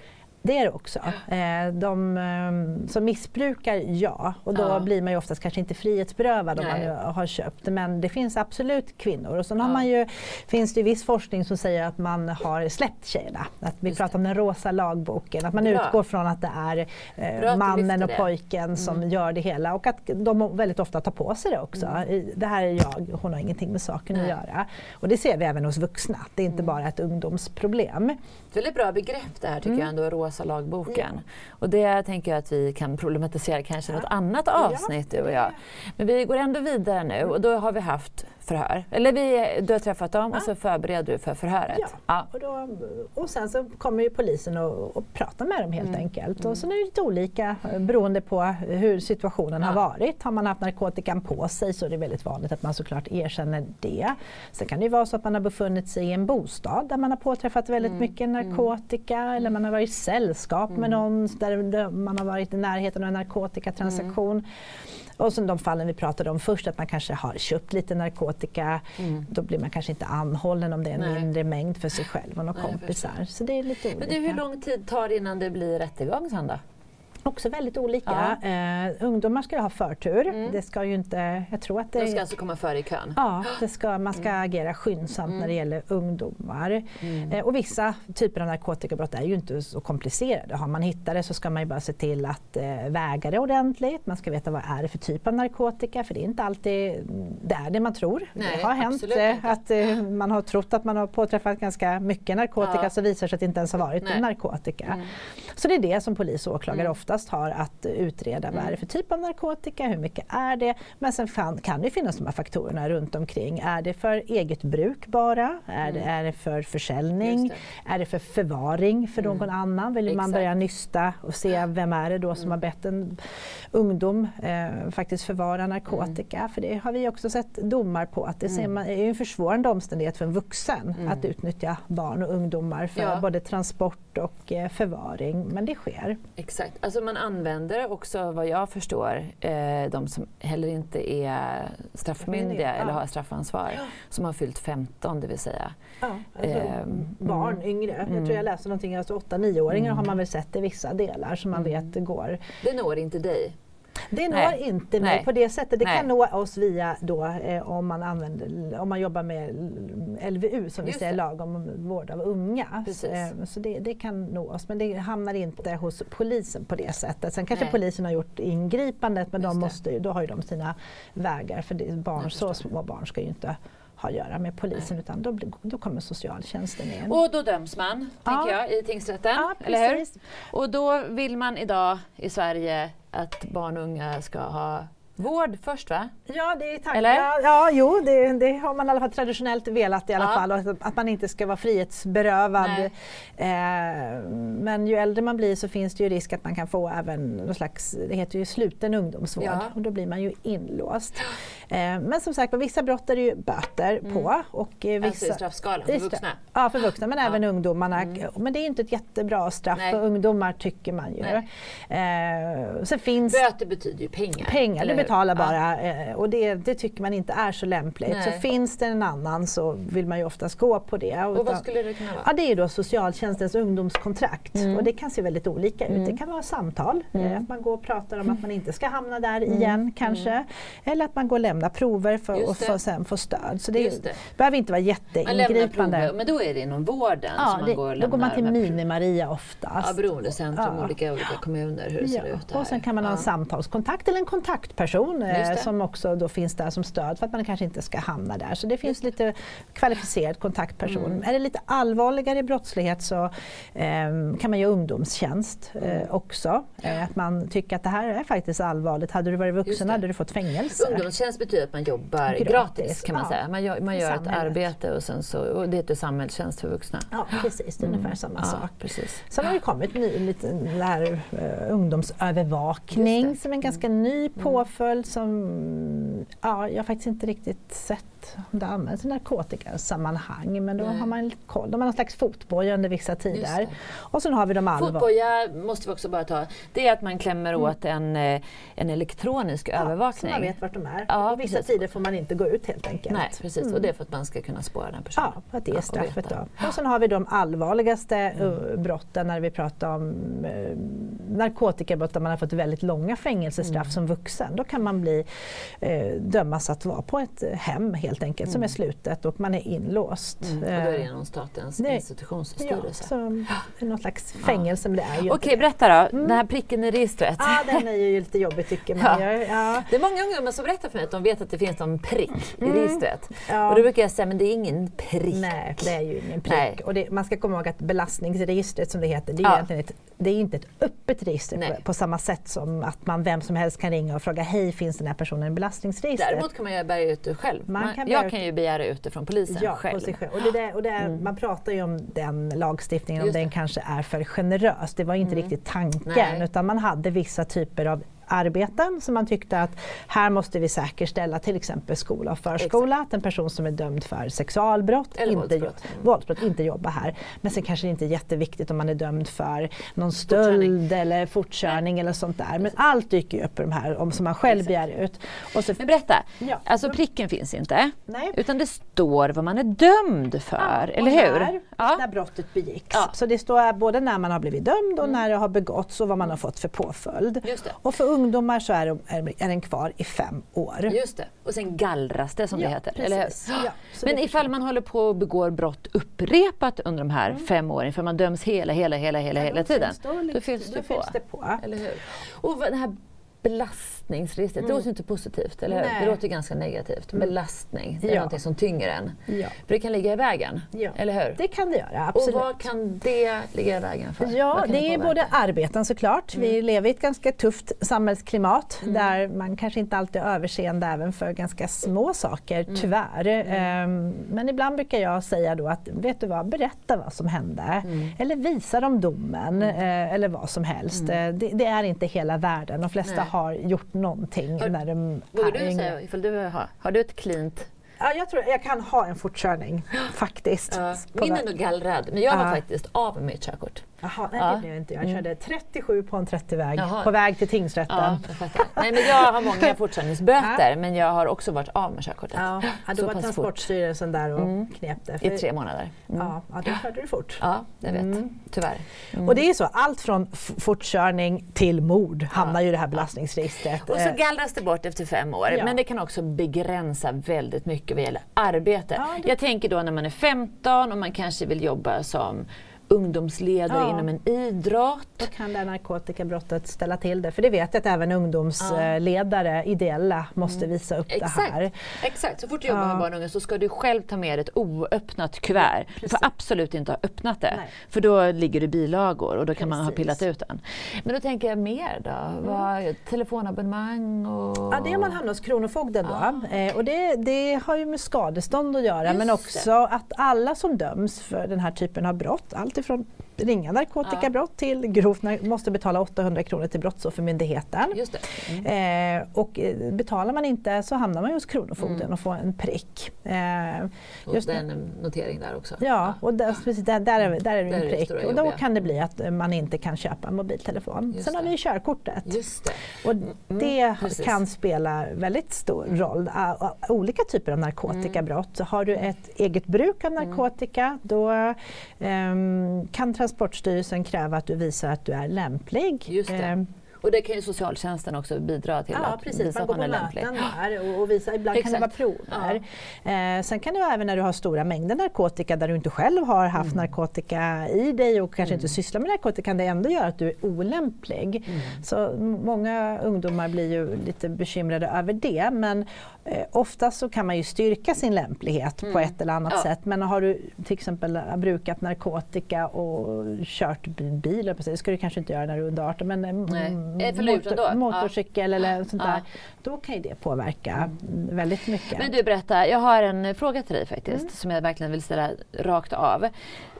B: Det är det också. Eh, de ehm, som missbrukar, ja. Och då ja. blir man ju oftast kanske inte frihetsberövad om Nej. man har köpt. Men det finns absolut kvinnor. Och sen ja. har man ju, finns det viss forskning som säger att man har släppt tjejerna. Att vi Just pratar det. om den rosa lagboken. Att man Bra. utgår från att det är eh, mannen och pojken mm. som gör det hela. Och att de väldigt ofta tar på sig det också. Mm. Det här är jag, hon har ingenting med saken Nej. att göra. Och det ser vi även hos vuxna. Det är inte mm. bara ett ungdomsproblem.
A: Väldigt bra begrepp det här tycker mm. jag ändå, rosa lagboken. Ja. Och det tänker jag att vi kan problematisera kanske ja. något annat avsnitt du och jag. Men vi går ändå vidare nu och då har vi haft förhör. Eller vi, du har träffat dem ja. och så förbereder du för förhöret.
B: Ja. ja. Och, då, och sen så kommer ju polisen och, och pratar med dem helt mm. enkelt. Och mm. sen är det lite olika beroende på hur situationen ja. har varit. Har man haft narkotikan på sig så är det väldigt vanligt att man såklart erkänner det. Sen kan det ju vara så att man har befunnit sig i en bostad där man har påträffat väldigt mm. mycket mm. narkotika mm. eller man har varit i sällskap med mm. någon där man har varit i närheten av en narkotikatransaktion. Och sen de fallen vi pratade om först, att man kanske har köpt lite narkotika. Mm. Då blir man kanske inte anhållen om det är en Nej. mindre mängd för sig själv och några kompisar. Så det är lite olika.
A: Men du, hur lång tid tar det innan det blir rättegång sen då?
B: Också väldigt olika. Ja. Eh, ungdomar ska ju ha förtur. Mm. Det ska ju inte, jag tror att det,
A: De ska alltså komma före i kön?
B: Ja, det ska, man ska mm. agera skyndsamt mm. när det gäller ungdomar. Mm. Eh, och vissa typer av narkotikabrott är ju inte så komplicerade. Har man hittat det så ska man ju bara se till att eh, väga det ordentligt. Man ska veta vad är det för typ av narkotika för det är inte alltid det är det man tror. Nej, det har hänt att man har trott att man har påträffat ganska mycket narkotika ja. så visar det sig att det inte ens har varit Nej. narkotika. Mm. Så det är det som polis och åklagare mm. ofta oftast har att utreda vad är det för typ av narkotika, hur mycket är det? Men sen kan, kan det finnas de här faktorerna runt omkring. Är det för eget bruk bara? Är, det, är det för försäljning? Det. Är det för förvaring för mm. någon annan? Vill Exakt. man börja nysta och se vem är det då som mm. har bett en ungdom eh, faktiskt förvara narkotika? Mm. För det har vi också sett domar på att det mm. man, är en försvårande omständighet för en vuxen mm. att utnyttja barn och ungdomar för ja. både transport och eh, förvaring. Men det sker.
A: Exakt. Alltså man använder också vad jag förstår eh, de som heller inte är straffmyndiga eller har straffansvar ja. som har fyllt 15 det vill säga.
B: Ja, alltså eh, barn, mm. yngre. Jag tror jag mm. läste någonting, alltså 8-9-åringar mm. har man väl sett i vissa delar som man mm. vet går.
A: Det når inte dig?
B: Det når Nej. inte mig Nej. på det sättet. Det Nej. kan nå oss via då, eh, om, man använder, om man jobbar med LVU som Just vi säger, lag om vård av unga. Så, eh, så det, det, kan nå oss men det hamnar inte hos polisen på det sättet. Sen kanske polisen har gjort ingripandet men de måste, då har ju de sina vägar för det, barn, så små barn ska ju inte ha att göra med polisen utan då, då kommer socialtjänsten in.
A: Och då döms man, ja. tänker jag, i tingsrätten. Ja, eller hur? Och då vill man idag i Sverige att barn och unga ska ha Vård först va?
B: Ja, det är. Eller? Ja, ja, jo, det, det, har man i alla fall traditionellt velat i alla ja. fall. Att, att man inte ska vara frihetsberövad. Eh, men ju äldre man blir så finns det ju risk att man kan få även någon slags, det heter ju sluten ungdomsvård ja. och då blir man ju inlåst. Eh, men som sagt, vissa brott är det ju böter mm. på.
A: Och, eh, vissa, alltså i straffskalan för vuxna?
B: Ja, för vuxna men även ungdomarna. Mm. Men det är inte ett jättebra straff Nej. för ungdomar tycker man ju.
A: Eh, sen finns, Böter betyder ju pengar.
B: pengar betalar bara ja. och det, det, tycker man inte är så lämpligt. Nej. Så finns det en annan så vill man ju oftast gå på det.
A: Och, vad skulle det kunna vara?
B: Ja, det är då socialtjänstens ungdomskontrakt mm. och det kan se väldigt olika ut. Det mm. kan vara samtal, mm. Eh, att man går och pratar om att man inte ska hamna där igen kanske. Eller att man går och lämnar prover för att få, sen få stöd. Så det, det. behöver inte vara jätteingripande.
A: men då är det inom vården ja, som man det, går och
B: Då går man till Mini-Maria oftast.
A: Ja, beroendecentrum, ja. olika, olika kommuner, hur det ja. ser ut. Här.
B: Och sen kan man ha en samtalskontakt eller en kontaktperson person eh, som också då finns där som stöd för att man kanske inte ska hamna där. Så det finns lite kvalificerad kontaktperson. Mm. Är det lite allvarligare brottslighet så eh, kan man göra ungdomstjänst eh, mm. också. Eh, att man tycker att det här är faktiskt allvarligt. Hade du varit vuxen hade du fått fängelse.
A: Ungdomstjänst betyder att man jobbar gratis, gratis kan man ja. säga. Man gör, man gör ett arbete och, sen så, och det heter samhällstjänst för vuxna.
B: Ja precis, det är mm. ungefär samma ja, sak. Precis. Sen har det kommit ny, lite, här, uh, ungdomsövervakning som är en ganska ny mm. påföljd som ja, jag faktiskt inte riktigt sett om det används i narkotikasammanhang men då Nej. har man koll. De har någon slags fotboja under vissa tider. Och sen har vi de allvar.
A: Fotboja måste vi också bara ta. Det är att man klämmer mm. åt en, eh, en elektronisk ja, övervakning. Så
B: man vet vart de är. Ja, och vissa precis. tider får man inte gå ut helt enkelt.
A: Nej, precis. Mm. Och det är för att man ska kunna spåra den personen.
B: Ja, för att det är straffet då. Och sen har vi de allvarligaste mm. brotten när vi pratar om uh, narkotikabrott där man har fått väldigt långa fängelsestraff mm. som vuxen. Då kan man bli uh, dömas att vara på ett hem helt helt enkelt, mm. som är slutet och man är inlåst.
A: Mm. Och då är det genom Statens det, institutionsstyrelse?
B: Ja, det är något slags fängelse. Men det är ju
A: Okej, berätta då. Mm. Den här pricken i registret.
B: Ja, den är ju lite jobbig tycker man. Ja.
A: Ja. Det är många ungdomar som berättar för mig att de vet att det finns en prick i mm. registret. Ja. Och då brukar jag säga, men det är ingen prick.
B: Nej, det är ju ingen prick. Nej. Och det, man ska komma ihåg att belastningsregistret som det heter, det är, ja. egentligen ett, det är inte ett öppet register på, på, samma sätt som att man vem som helst kan ringa och fråga, hej finns den här personen i belastningsregistret?
A: Däremot kan man bärga ut det själv. Man, man kan jag kan ju begära ut det från polisen
B: ja,
A: själv.
B: Själv. Och det där, och det är, mm. Man pratar ju om den lagstiftningen, om den kanske är för generös. Det var inte mm. riktigt tanken Nej. utan man hade vissa typer av arbeten som man tyckte att här måste vi säkerställa till exempel skola och förskola, Exakt. att en person som är dömd för sexualbrott, Eller inte, våldsbrott. våldsbrott, inte jobbar här. Men sen kanske det inte är jätteviktigt om man är dömd för någon stöld eller fortkörning Nej. eller sånt där. Men allt dyker ju upp i de här om som man själv Exakt. begär ut.
A: Och så, Men berätta, ja. alltså pricken finns inte Nej. utan det står vad man är dömd för, ja, eller hur? När,
B: ja. när brottet begicks. Ja. Så det står både när man har blivit dömd och mm. när det har begåtts och vad man har fått för påföljd. Och för ungdomar så är, är den kvar i fem år.
A: Just det, och sen gallras det som ja, det heter. Precis. Eller? Ja, Men ifall man håller på och begår brott upprepat under de här mm. fem åren, för man döms hela, hela, hela, hela, hela tiden, då, fylls det på. Det på. Eller hur? Och den här belastningsregistret, mm. det låter inte positivt, eller hur? Det låter ganska negativt. Mm. Belastning, det är ja. någonting som tynger en. Ja. För det kan ligga i vägen, ja. eller hur?
B: Det kan det göra, absolut.
A: Och vad kan det ligga i vägen för?
B: Ja, det, det är både arbeten såklart. Mm. Vi lever i ett ganska tufft samhällsklimat mm. där man kanske inte alltid är överseende även för ganska små saker, mm. tyvärr. Um, men ibland brukar jag säga då att, vet du vad, berätta vad som hände. Eller visa dem domen, uh, eller vad som helst. Uh, det, det, är inte hela världen. De flesta Nej har gjort någonting har, när de
A: Vågar du säga, ifall du har, har du ett cleant
B: Ja, jag tror jag kan ha en fortkörning faktiskt.
A: Ja. Min är nog gallrad, men jag var faktiskt av med mitt körkort.
B: Jaha, nej ja. det blev jag inte. Jag mm. körde 37 på en 30-väg på väg till tingsrätten. Ja,
A: nej, men jag har många fortkörningsböter ja. men jag har också varit av med körkortet.
B: Ja, ja då var Transportstyrelsen där och mm. knep det.
A: För... I tre månader.
B: Mm. Ja, ja, då körde du fort.
A: Ja, jag vet. Mm. Tyvärr.
B: Mm. Och det är så, allt från fortkörning till mord hamnar ju i det här belastningsregistret.
A: Och så gallras det bort efter fem år. Men det kan också begränsa väldigt mycket vad gäller arbete. Det... Jag tänker då när man är 15 och man kanske vill jobba som ungdomsledare ja. inom en idrott.
B: Då kan det narkotikabrottet ställa till det. För det vet jag att även ungdomsledare, ja. ideella, måste mm. visa upp
A: Exakt.
B: det här.
A: Exakt, så fort du jobbar ja. med barn och unga så ska du själv ta med ett oöppnat kuvert. du får absolut inte ha öppnat det. Nej. För då ligger det bilagor och då kan Precis. man ha pillat ut den. Men då tänker jag mer då? Mm. Vad, telefonabonnemang och...
B: Ja, det är man hamnar hos Kronofogden då. Eh, och det, det, har ju med skadestånd att göra Just men också det. att alla som döms för den här typen av brott, allt ifrån ringa narkotikabrott ja. till grovt måste betala 800 kronor till Brottsoffermyndigheten.
A: Just
B: mm. eh, och eh, betalar man inte så hamnar man hos Kronofogden mm. och får en prick.
A: Eh, och just det är en notering där också?
B: Ja, och där, precis, där, där, är, där är det en prick. Det och då kan det bli att man inte kan köpa en mobiltelefon. Just Sen har vi körkortet.
A: Just det.
B: Och mm, det kan spela väldigt stor roll. olika typer av narkotikabrott. Har du ett eget bruk av mm. narkotika då um, kan Transportstyrelsen kräva att du visar att du är lämplig.
A: Just det. Eh, och det kan ju socialtjänsten också bidra till
B: ja,
A: att
B: precis. visa man att man är lämplig. Där och, och visa, ibland Exakt. kan det vara prover. Ja. Eh, sen kan det vara även när du har stora mängder narkotika där du inte själv har haft mm. narkotika i dig och kanske mm. inte sysslar med narkotika kan det ändå göra att du är olämplig. Mm. Så många ungdomar blir ju lite bekymrade över det men eh, oftast så kan man ju styrka sin lämplighet på mm. ett eller annat ja. sätt men har du till exempel brukat narkotika och kört bil, det ska du kanske inte göra när du är under 18 men Eh,
A: motor,
B: motorcykel ja. eller sånt där, då kan ju det påverka mm. väldigt mycket.
A: Men du berätta, jag har en fråga till dig faktiskt mm. som jag verkligen vill ställa rakt av.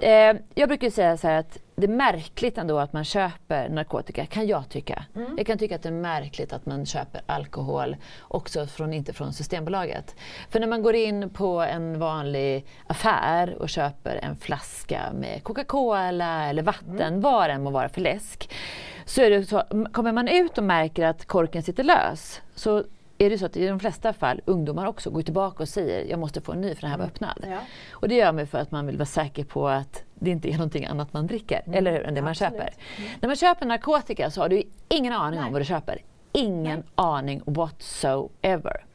A: Eh, jag brukar säga så här att det är märkligt ändå att man köper narkotika, kan jag tycka. Mm. Jag kan tycka att det är märkligt att man köper alkohol också från, inte från Systembolaget. För när man går in på en vanlig affär och köper en flaska med Coca-Cola eller vatten, mm. vad det än må vara för läsk, så är det så, kommer man ut och märker att korken sitter lös så är det så att i de flesta fall ungdomar också går tillbaka och säger jag måste få en ny för den här var öppnad. Ja. Och det gör man för att man vill vara säker på att det inte är någonting annat man dricker, mm. eller hur, än det man Absolut. köper. Mm. När man köper narkotika så har du ingen aning Nej. om vad du köper. Ingen Nej. aning whatsoever.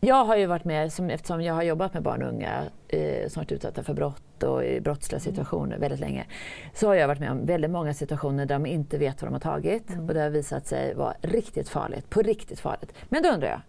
A: Jag har ju varit med, som, eftersom jag har jobbat med barn och unga eh, som varit utsatta för brott och i brottsliga mm. situationer mm. väldigt länge, så har jag varit med om väldigt många situationer där de inte vet vad de har tagit mm. och det har visat sig vara riktigt farligt, på riktigt farligt. Men då undrar jag,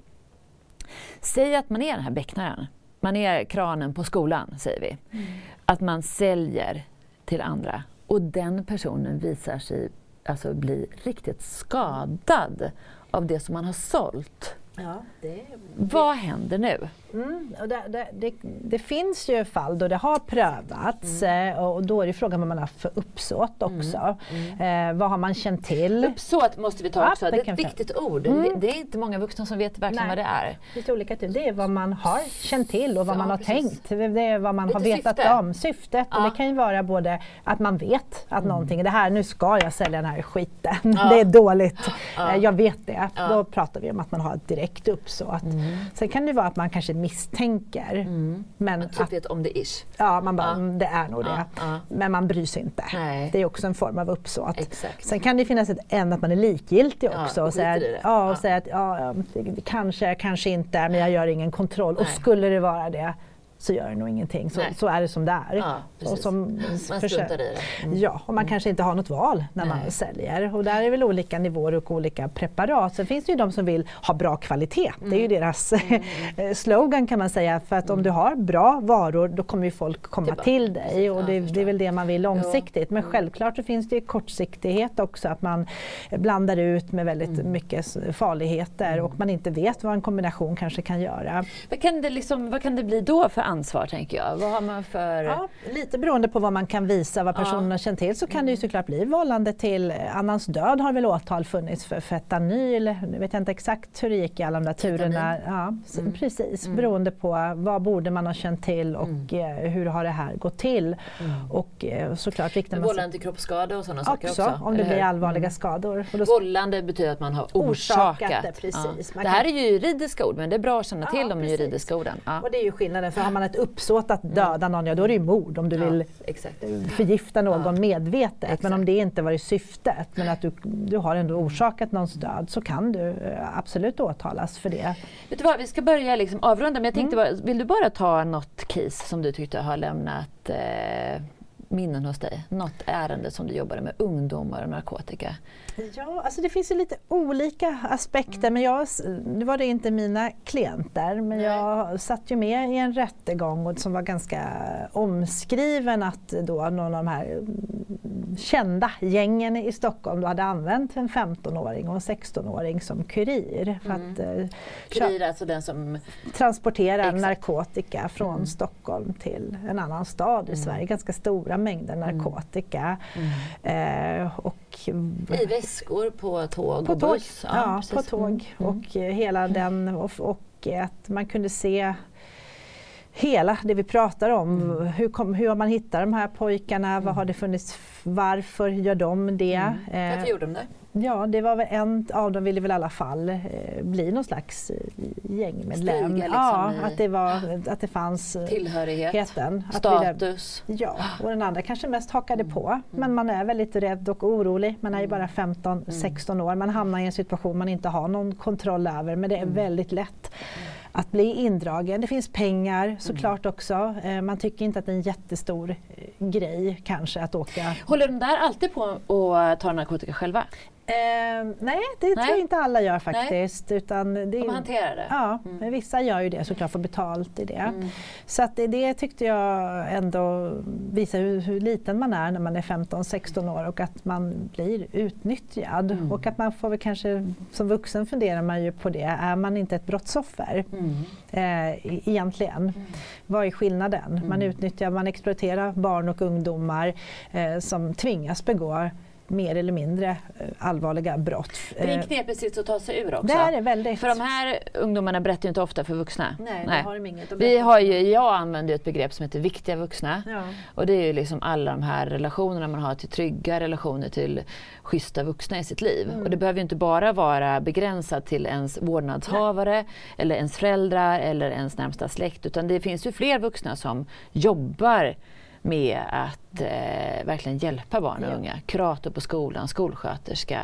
A: säg att man är den här becknaren, man är kranen på skolan, säger vi. Mm. Att man säljer till andra och den personen visar sig alltså bli riktigt skadad av det som man har sålt.
B: Ja, det,
A: Vad händer nu?
B: Mm, det, det, det, det, finns ju fall då det har prövats mm. Eh, och då är det frågan vad man har för uppsåt mm, också. Mm. Eh, vad har man känt till?
A: Uppsåt måste vi ta ja, också, det är ett viktigt ord. Mm. Det är inte många vuxna som vet verkligen Nej. vad det är.
B: Lite olika till. Det är vad man har känt till och vad ja, man har precis. tänkt. Det är vad man Lite har vetat syfte. om. Syftet. Ja. Och det kan ju vara både att man vet att mm. någonting, det här, nu ska jag sälja den här skiten. det är dåligt. Eh, jag vet det. Då pratar vi om att man har ett direkt uppsåt. Mm. Sen kan det vara att man kanske misstänker. Mm.
A: Men att, att vet om det ish.
B: Ja, man bara, ja. Mm, det är nog det. Ja. Men man bryr sig inte. Nej. Det är också en form av uppsåt. Exakt. Sen kan det finnas ett än att man är likgiltig också. och säga, ja, och att ja, kanske, kanske inte, men jag gör ingen kontroll. Nej. Och skulle det vara det, så gör det nog ingenting. Så, så är det som det är.
A: Ja, och som, man struntar i det. Mm.
B: Ja, och man mm. kanske inte har något val när Nej. man säljer. Och där är väl olika nivåer och olika preparat. Sen finns det ju de som vill ha bra kvalitet. Mm. Det är ju mm. deras mm. slogan kan man säga. För att om du har bra varor då kommer ju folk komma Tillbaka. till dig. Och det, det, är väl det man vill långsiktigt. Men självklart så finns det kortsiktighet också. Att man blandar ut med väldigt mycket farligheter och man inte vet vad en kombination kanske kan göra.
A: Vad kan det, liksom, vad kan det bli då för ansvar tänker jag? Vad har man för...
B: Ja, lite beroende på vad man kan visa, vad personen har känt till så kan det ju såklart bli vållande till annans död har väl åtal funnits för fentanyl. Nu vet jag inte exakt hur det gick i alla de där turerna. Ja, mm. Precis, mm. beroende på vad borde man ha känt till och mm. hur har det här gått till. Mm. Och såklart riktar
A: man Vållande till kroppsskada och sådana saker också?
B: om det blir allvarliga skador.
A: Och då... Vållande betyder att man har orsakat. orsakat det, precis. Ja. det här är ju juridiska ord men det är bra att känna till de juridiska orden.
B: Ja. Och det är ju skillnaden, för man ett uppsåt att mm. döda någon, ja då är det ju mord om du vill exakt. förgifta någon medvetet. Exakt. Men om det inte varit syftet, men att du, du har ändå orsakat någons död så kan du eh, absolut åtalas för det.
A: Vet du vad, vi ska börja liksom avrunda, men jag tänkte mm. bara, vill du bara ta något case som du tyckte har lämnat eh, minnen hos dig? Något ärende som du jobbade med ungdomar och narkotika?
B: Ja, alltså det finns ju lite olika aspekter. Mm. Men jag, nu var det inte mina klienter, men Nej. jag satt ju med i en rättegång som var ganska omskriven att då någon av de här kända gängen i Stockholm då hade använt en 15-åring och en 16-åring som kurir. För mm. att,
A: eh, kurir är alltså den som
B: transporterar narkotika från mm. Stockholm till en annan stad i mm. Sverige. Ganska stora mängder mm. narkotika.
A: Mm. Eh, och, I väskor på tåg
B: på
A: och buss?
B: Ja, ja på tåg. Och eh, hela den och, och att man kunde se hela det vi pratar om. Mm. Hur, kom, hur har man hittat de här pojkarna? Mm. Vad har det funnits? Varför gör de det?
A: Mm. Varför gjorde de det?
B: Ja, det var väl en av dem ville väl i alla fall eh, bli någon slags eh, gängmedlem.
A: Stiga, liksom
B: ja, att det, var, att det fanns
A: eh, Tillhörigheten,
B: status. Ville, ja, och den andra kanske mest hakade mm. på. Men man är väldigt rädd och orolig. Man är ju bara 15-16 mm. år. Man hamnar i en situation man inte har någon kontroll över. Men det är mm. väldigt lätt att bli indragen. Det finns pengar såklart också. Eh, man tycker inte att det är en jättestor eh, grej kanske att åka.
A: Håller de där alltid på att ta narkotika själva?
B: Eh, nej, det nej. tror jag inte alla gör faktiskt. Nej. Utan det
A: De hanterar det?
B: Ja, mm. men vissa gör ju det såklart, får betalt i det. Mm. Så att det, det, tyckte jag ändå visar hur, hur, liten man är när man är 15-16 år och att man blir utnyttjad. Mm. Och att man får väl kanske, som vuxen funderar man ju på det, är man inte ett brottsoffer mm. eh, egentligen? Mm. Vad är skillnaden? Man mm. utnyttjar, man exploaterar barn och ungdomar eh, som tvingas begå mer eller mindre eh, allvarliga brott.
A: Det är en eh, knepig sits att ta sig ur också.
B: Det är väldigt.
A: För de här ungdomarna berättar ju inte ofta för vuxna.
B: Nej, Nej. har de inget
A: Vi har ju, jag använder ett begrepp som heter viktiga vuxna. Ja. Och det är ju liksom alla de här relationerna man har till trygga relationer till schyssta vuxna i sitt liv. Mm. Och det behöver ju inte bara vara begränsat till ens vårdnadshavare Nej. eller ens föräldrar eller ens närmsta släkt utan det finns ju fler vuxna som jobbar med att eh, verkligen hjälpa barn och ja. unga. Kurator på skolan, skolsköterska,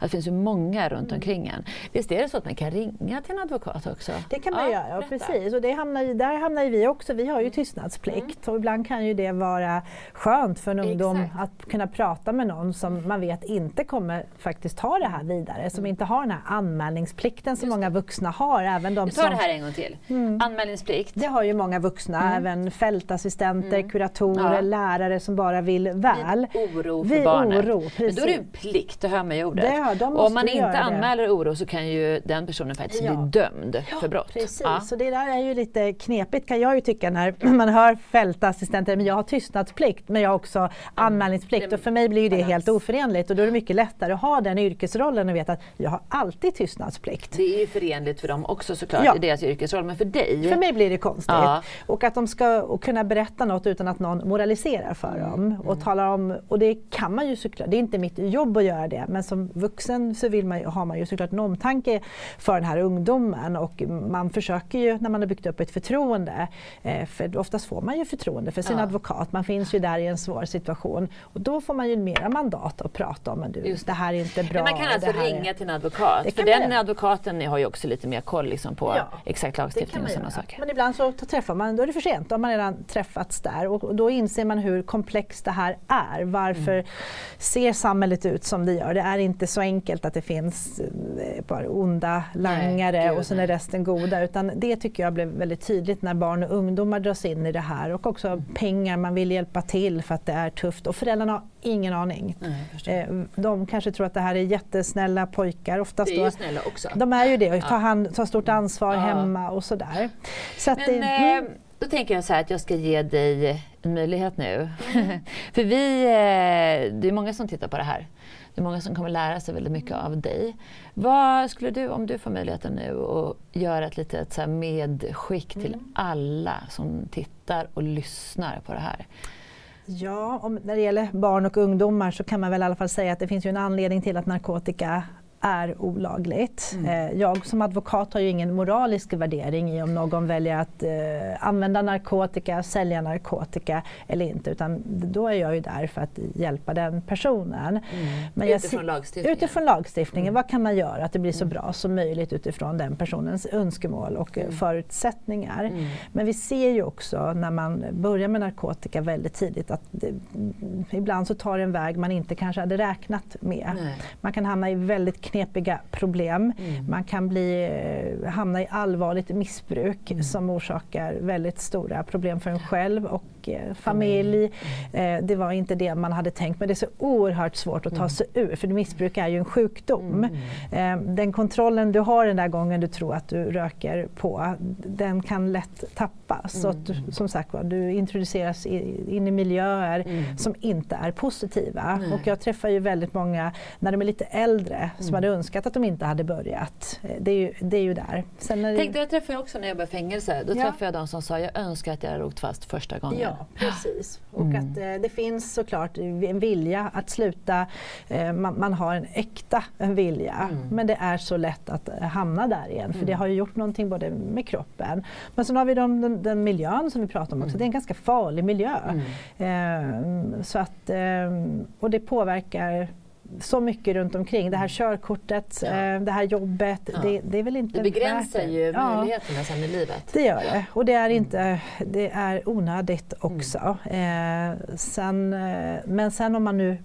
A: det finns ju många runt mm. omkring en. Visst är det så att man kan ringa till en advokat också?
B: Det kan man ja, göra, precis. Och det hamnar ju, där hamnar ju vi också. Vi har ju mm. tystnadsplikt mm. och ibland kan ju det vara skönt för en ungdom Exakt. att kunna prata med någon som man vet inte kommer faktiskt ta det här vidare. Som mm. inte har den här anmälningsplikten som många vuxna har. Även de
A: Vi tar som, det här en gång till. Mm. Anmälningsplikt.
B: Det har ju många vuxna, även fältassistenter, kuratorer, lärare som bara vill väl.
A: Vid oro för Vid barnet. Oro, Men då är det en plikt, det hör man ju ordet. Det
B: Ja,
A: och om man inte anmäler det. oro så kan ju den personen faktiskt ja. bli dömd
B: ja,
A: för brott.
B: Precis, ja. så det där är ju lite knepigt kan jag ju tycka när man hör fältassistenter, men jag har tystnadsplikt men jag har också mm. anmälningsplikt och för mig blir det helt oförenligt och då är det mycket lättare att ha den yrkesrollen och veta att jag har alltid tystnadsplikt.
A: Det är ju förenligt för dem också såklart ja. i deras yrkesroll, men för dig?
B: För mig blir det konstigt. Ja. Och att de ska kunna berätta något utan att någon moraliserar för. Dem och mm. talar om, och det kan man ju såklart, det är inte mitt jobb att göra det, men som vuxen så vill man, har man ju såklart en omtanke för den här ungdomen och man försöker ju när man har byggt upp ett förtroende, eh, för oftast får man ju förtroende för sin ja. advokat, man finns ju där i en svår situation och då får man ju mera mandat att prata om, men du, Just det här är inte bra.
A: Men man kan alltså ringa är... till en advokat, för den advokaten har ju också lite mer koll liksom på ja, exakt lagstiftning och sådana saker.
B: Men ibland så träffar man, då är det för sent, då har man redan träffats där och då inser man hur komplext det här är. Varför mm. ser samhället ut som det gör? Det är inte så enkelt att det finns eh, bara onda langare nej, och sen är resten goda. Utan det tycker jag blev väldigt tydligt när barn och ungdomar dras in i det här. Och också mm. pengar, man vill hjälpa till för att det är tufft. Och föräldrarna har ingen aning. Nej, eh, de kanske tror att det här är jättesnälla pojkar. Oftast
A: det är ju snälla också.
B: De är ju det och tar, hand, tar stort ansvar ja. hemma och sådär.
A: Så Men, det, mm. Då tänker jag så här att jag ska ge dig en möjlighet nu. Mm. För vi, eh, det är många som tittar på det här. Det är många som kommer lära sig väldigt mycket av dig. Vad skulle du, om du får möjligheten nu, att göra ett litet så medskick till mm. alla som tittar och lyssnar på det här?
B: Ja, om, när det gäller barn och ungdomar så kan man väl i alla fall säga att det finns ju en anledning till att narkotika är olagligt. Mm. Eh, jag som advokat har ju ingen moralisk värdering i om någon väljer att eh, använda narkotika, sälja narkotika eller inte utan då är jag ju där för att hjälpa den personen. Mm.
A: Utifrån lagstiftningen?
B: Utifrån lagstiftningen. Mm. Vad kan man göra att det blir så mm. bra som möjligt utifrån den personens önskemål och mm. förutsättningar. Mm. Men vi ser ju också när man börjar med narkotika väldigt tidigt att det, ibland så tar det en väg man inte kanske hade räknat med. Nej. Man kan hamna i väldigt knepiga problem. Mm. Man kan bli, eh, hamna i allvarligt missbruk mm. som orsakar väldigt stora problem för en själv och eh, familj. Mm. Eh, det var inte det man hade tänkt men det är så oerhört svårt att ta mm. sig ur för missbruk är ju en sjukdom. Mm. Eh, den kontrollen du har den där gången du tror att du röker på, den kan lätt tappas. Så att du, som sagt du introduceras in i miljöer som inte är positiva. Och jag träffar ju väldigt många när de är lite äldre som hade önskat att de inte hade börjat. Det är ju, det är ju där.
A: Sen när Tänk, det träffade jag också när jag jobbade i fängelse. Då ja. träffade jag de som sa jag önskar att jag hade åkt fast första gången.
B: Ja, precis. Och mm. att eh, det finns såklart en vilja att sluta. Eh, man, man, har en äkta vilja. Mm. Men det är så lätt att eh, hamna där igen. För mm. det har ju gjort någonting både med kroppen. Men sen har vi de, den, den miljön som vi pratar om också. Mm. Det är en ganska farlig miljö. Mm. Eh, så att, eh, och det påverkar så mycket runt omkring. Det här mm. körkortet, ja. eh, det här jobbet. Ja. Det, det, är väl inte
A: Det begränsar ju möjligheterna ja. sen i livet.
B: Det gör det. Och det är, mm. inte, det är onödigt också. Mm. Eh, sen, eh, men sen om man nu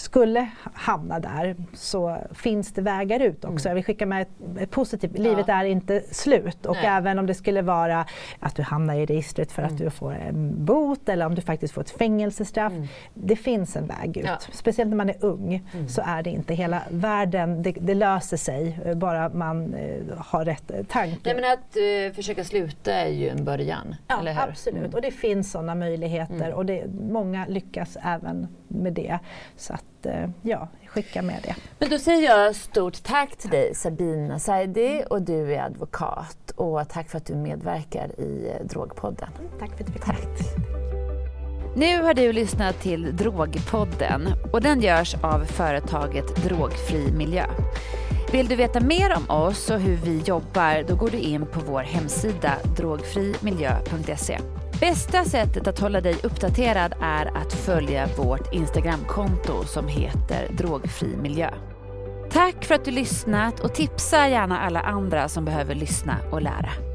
B: skulle hamna där så finns det vägar ut också. Mm. Jag vill skicka med ett, ett positivt, ja. livet är inte slut och Nej. även om det skulle vara att du hamnar i registret för mm. att du får en bot eller om du faktiskt får ett fängelsestraff. Mm. Det finns en väg ut. Ja. Speciellt när man är ung mm. så är det inte hela världen, det, det löser sig bara man eh, har rätt eh, tanke.
A: Nej, men att uh, försöka sluta är ju en början,
B: ja, eller hur? Absolut, mm. och det finns sådana möjligheter mm. och det, många lyckas även med det. Så att eh, ja, skicka med det.
A: Men då säger jag stort tack till dig Sabina Saidi och du är advokat och tack för att du medverkar i eh, Drogpodden.
B: Tack för att du fick
A: Tack. Nu har du lyssnat till Drogpodden och den görs av företaget Drogfri Miljö. Vill du veta mer om oss och hur vi jobbar då går du in på vår hemsida drogfrimiljö.se. Bästa sättet att hålla dig uppdaterad är att följa vårt Instagramkonto som heter Drogfri miljö. Tack för att du lyssnat och tipsa gärna alla andra som behöver lyssna och lära.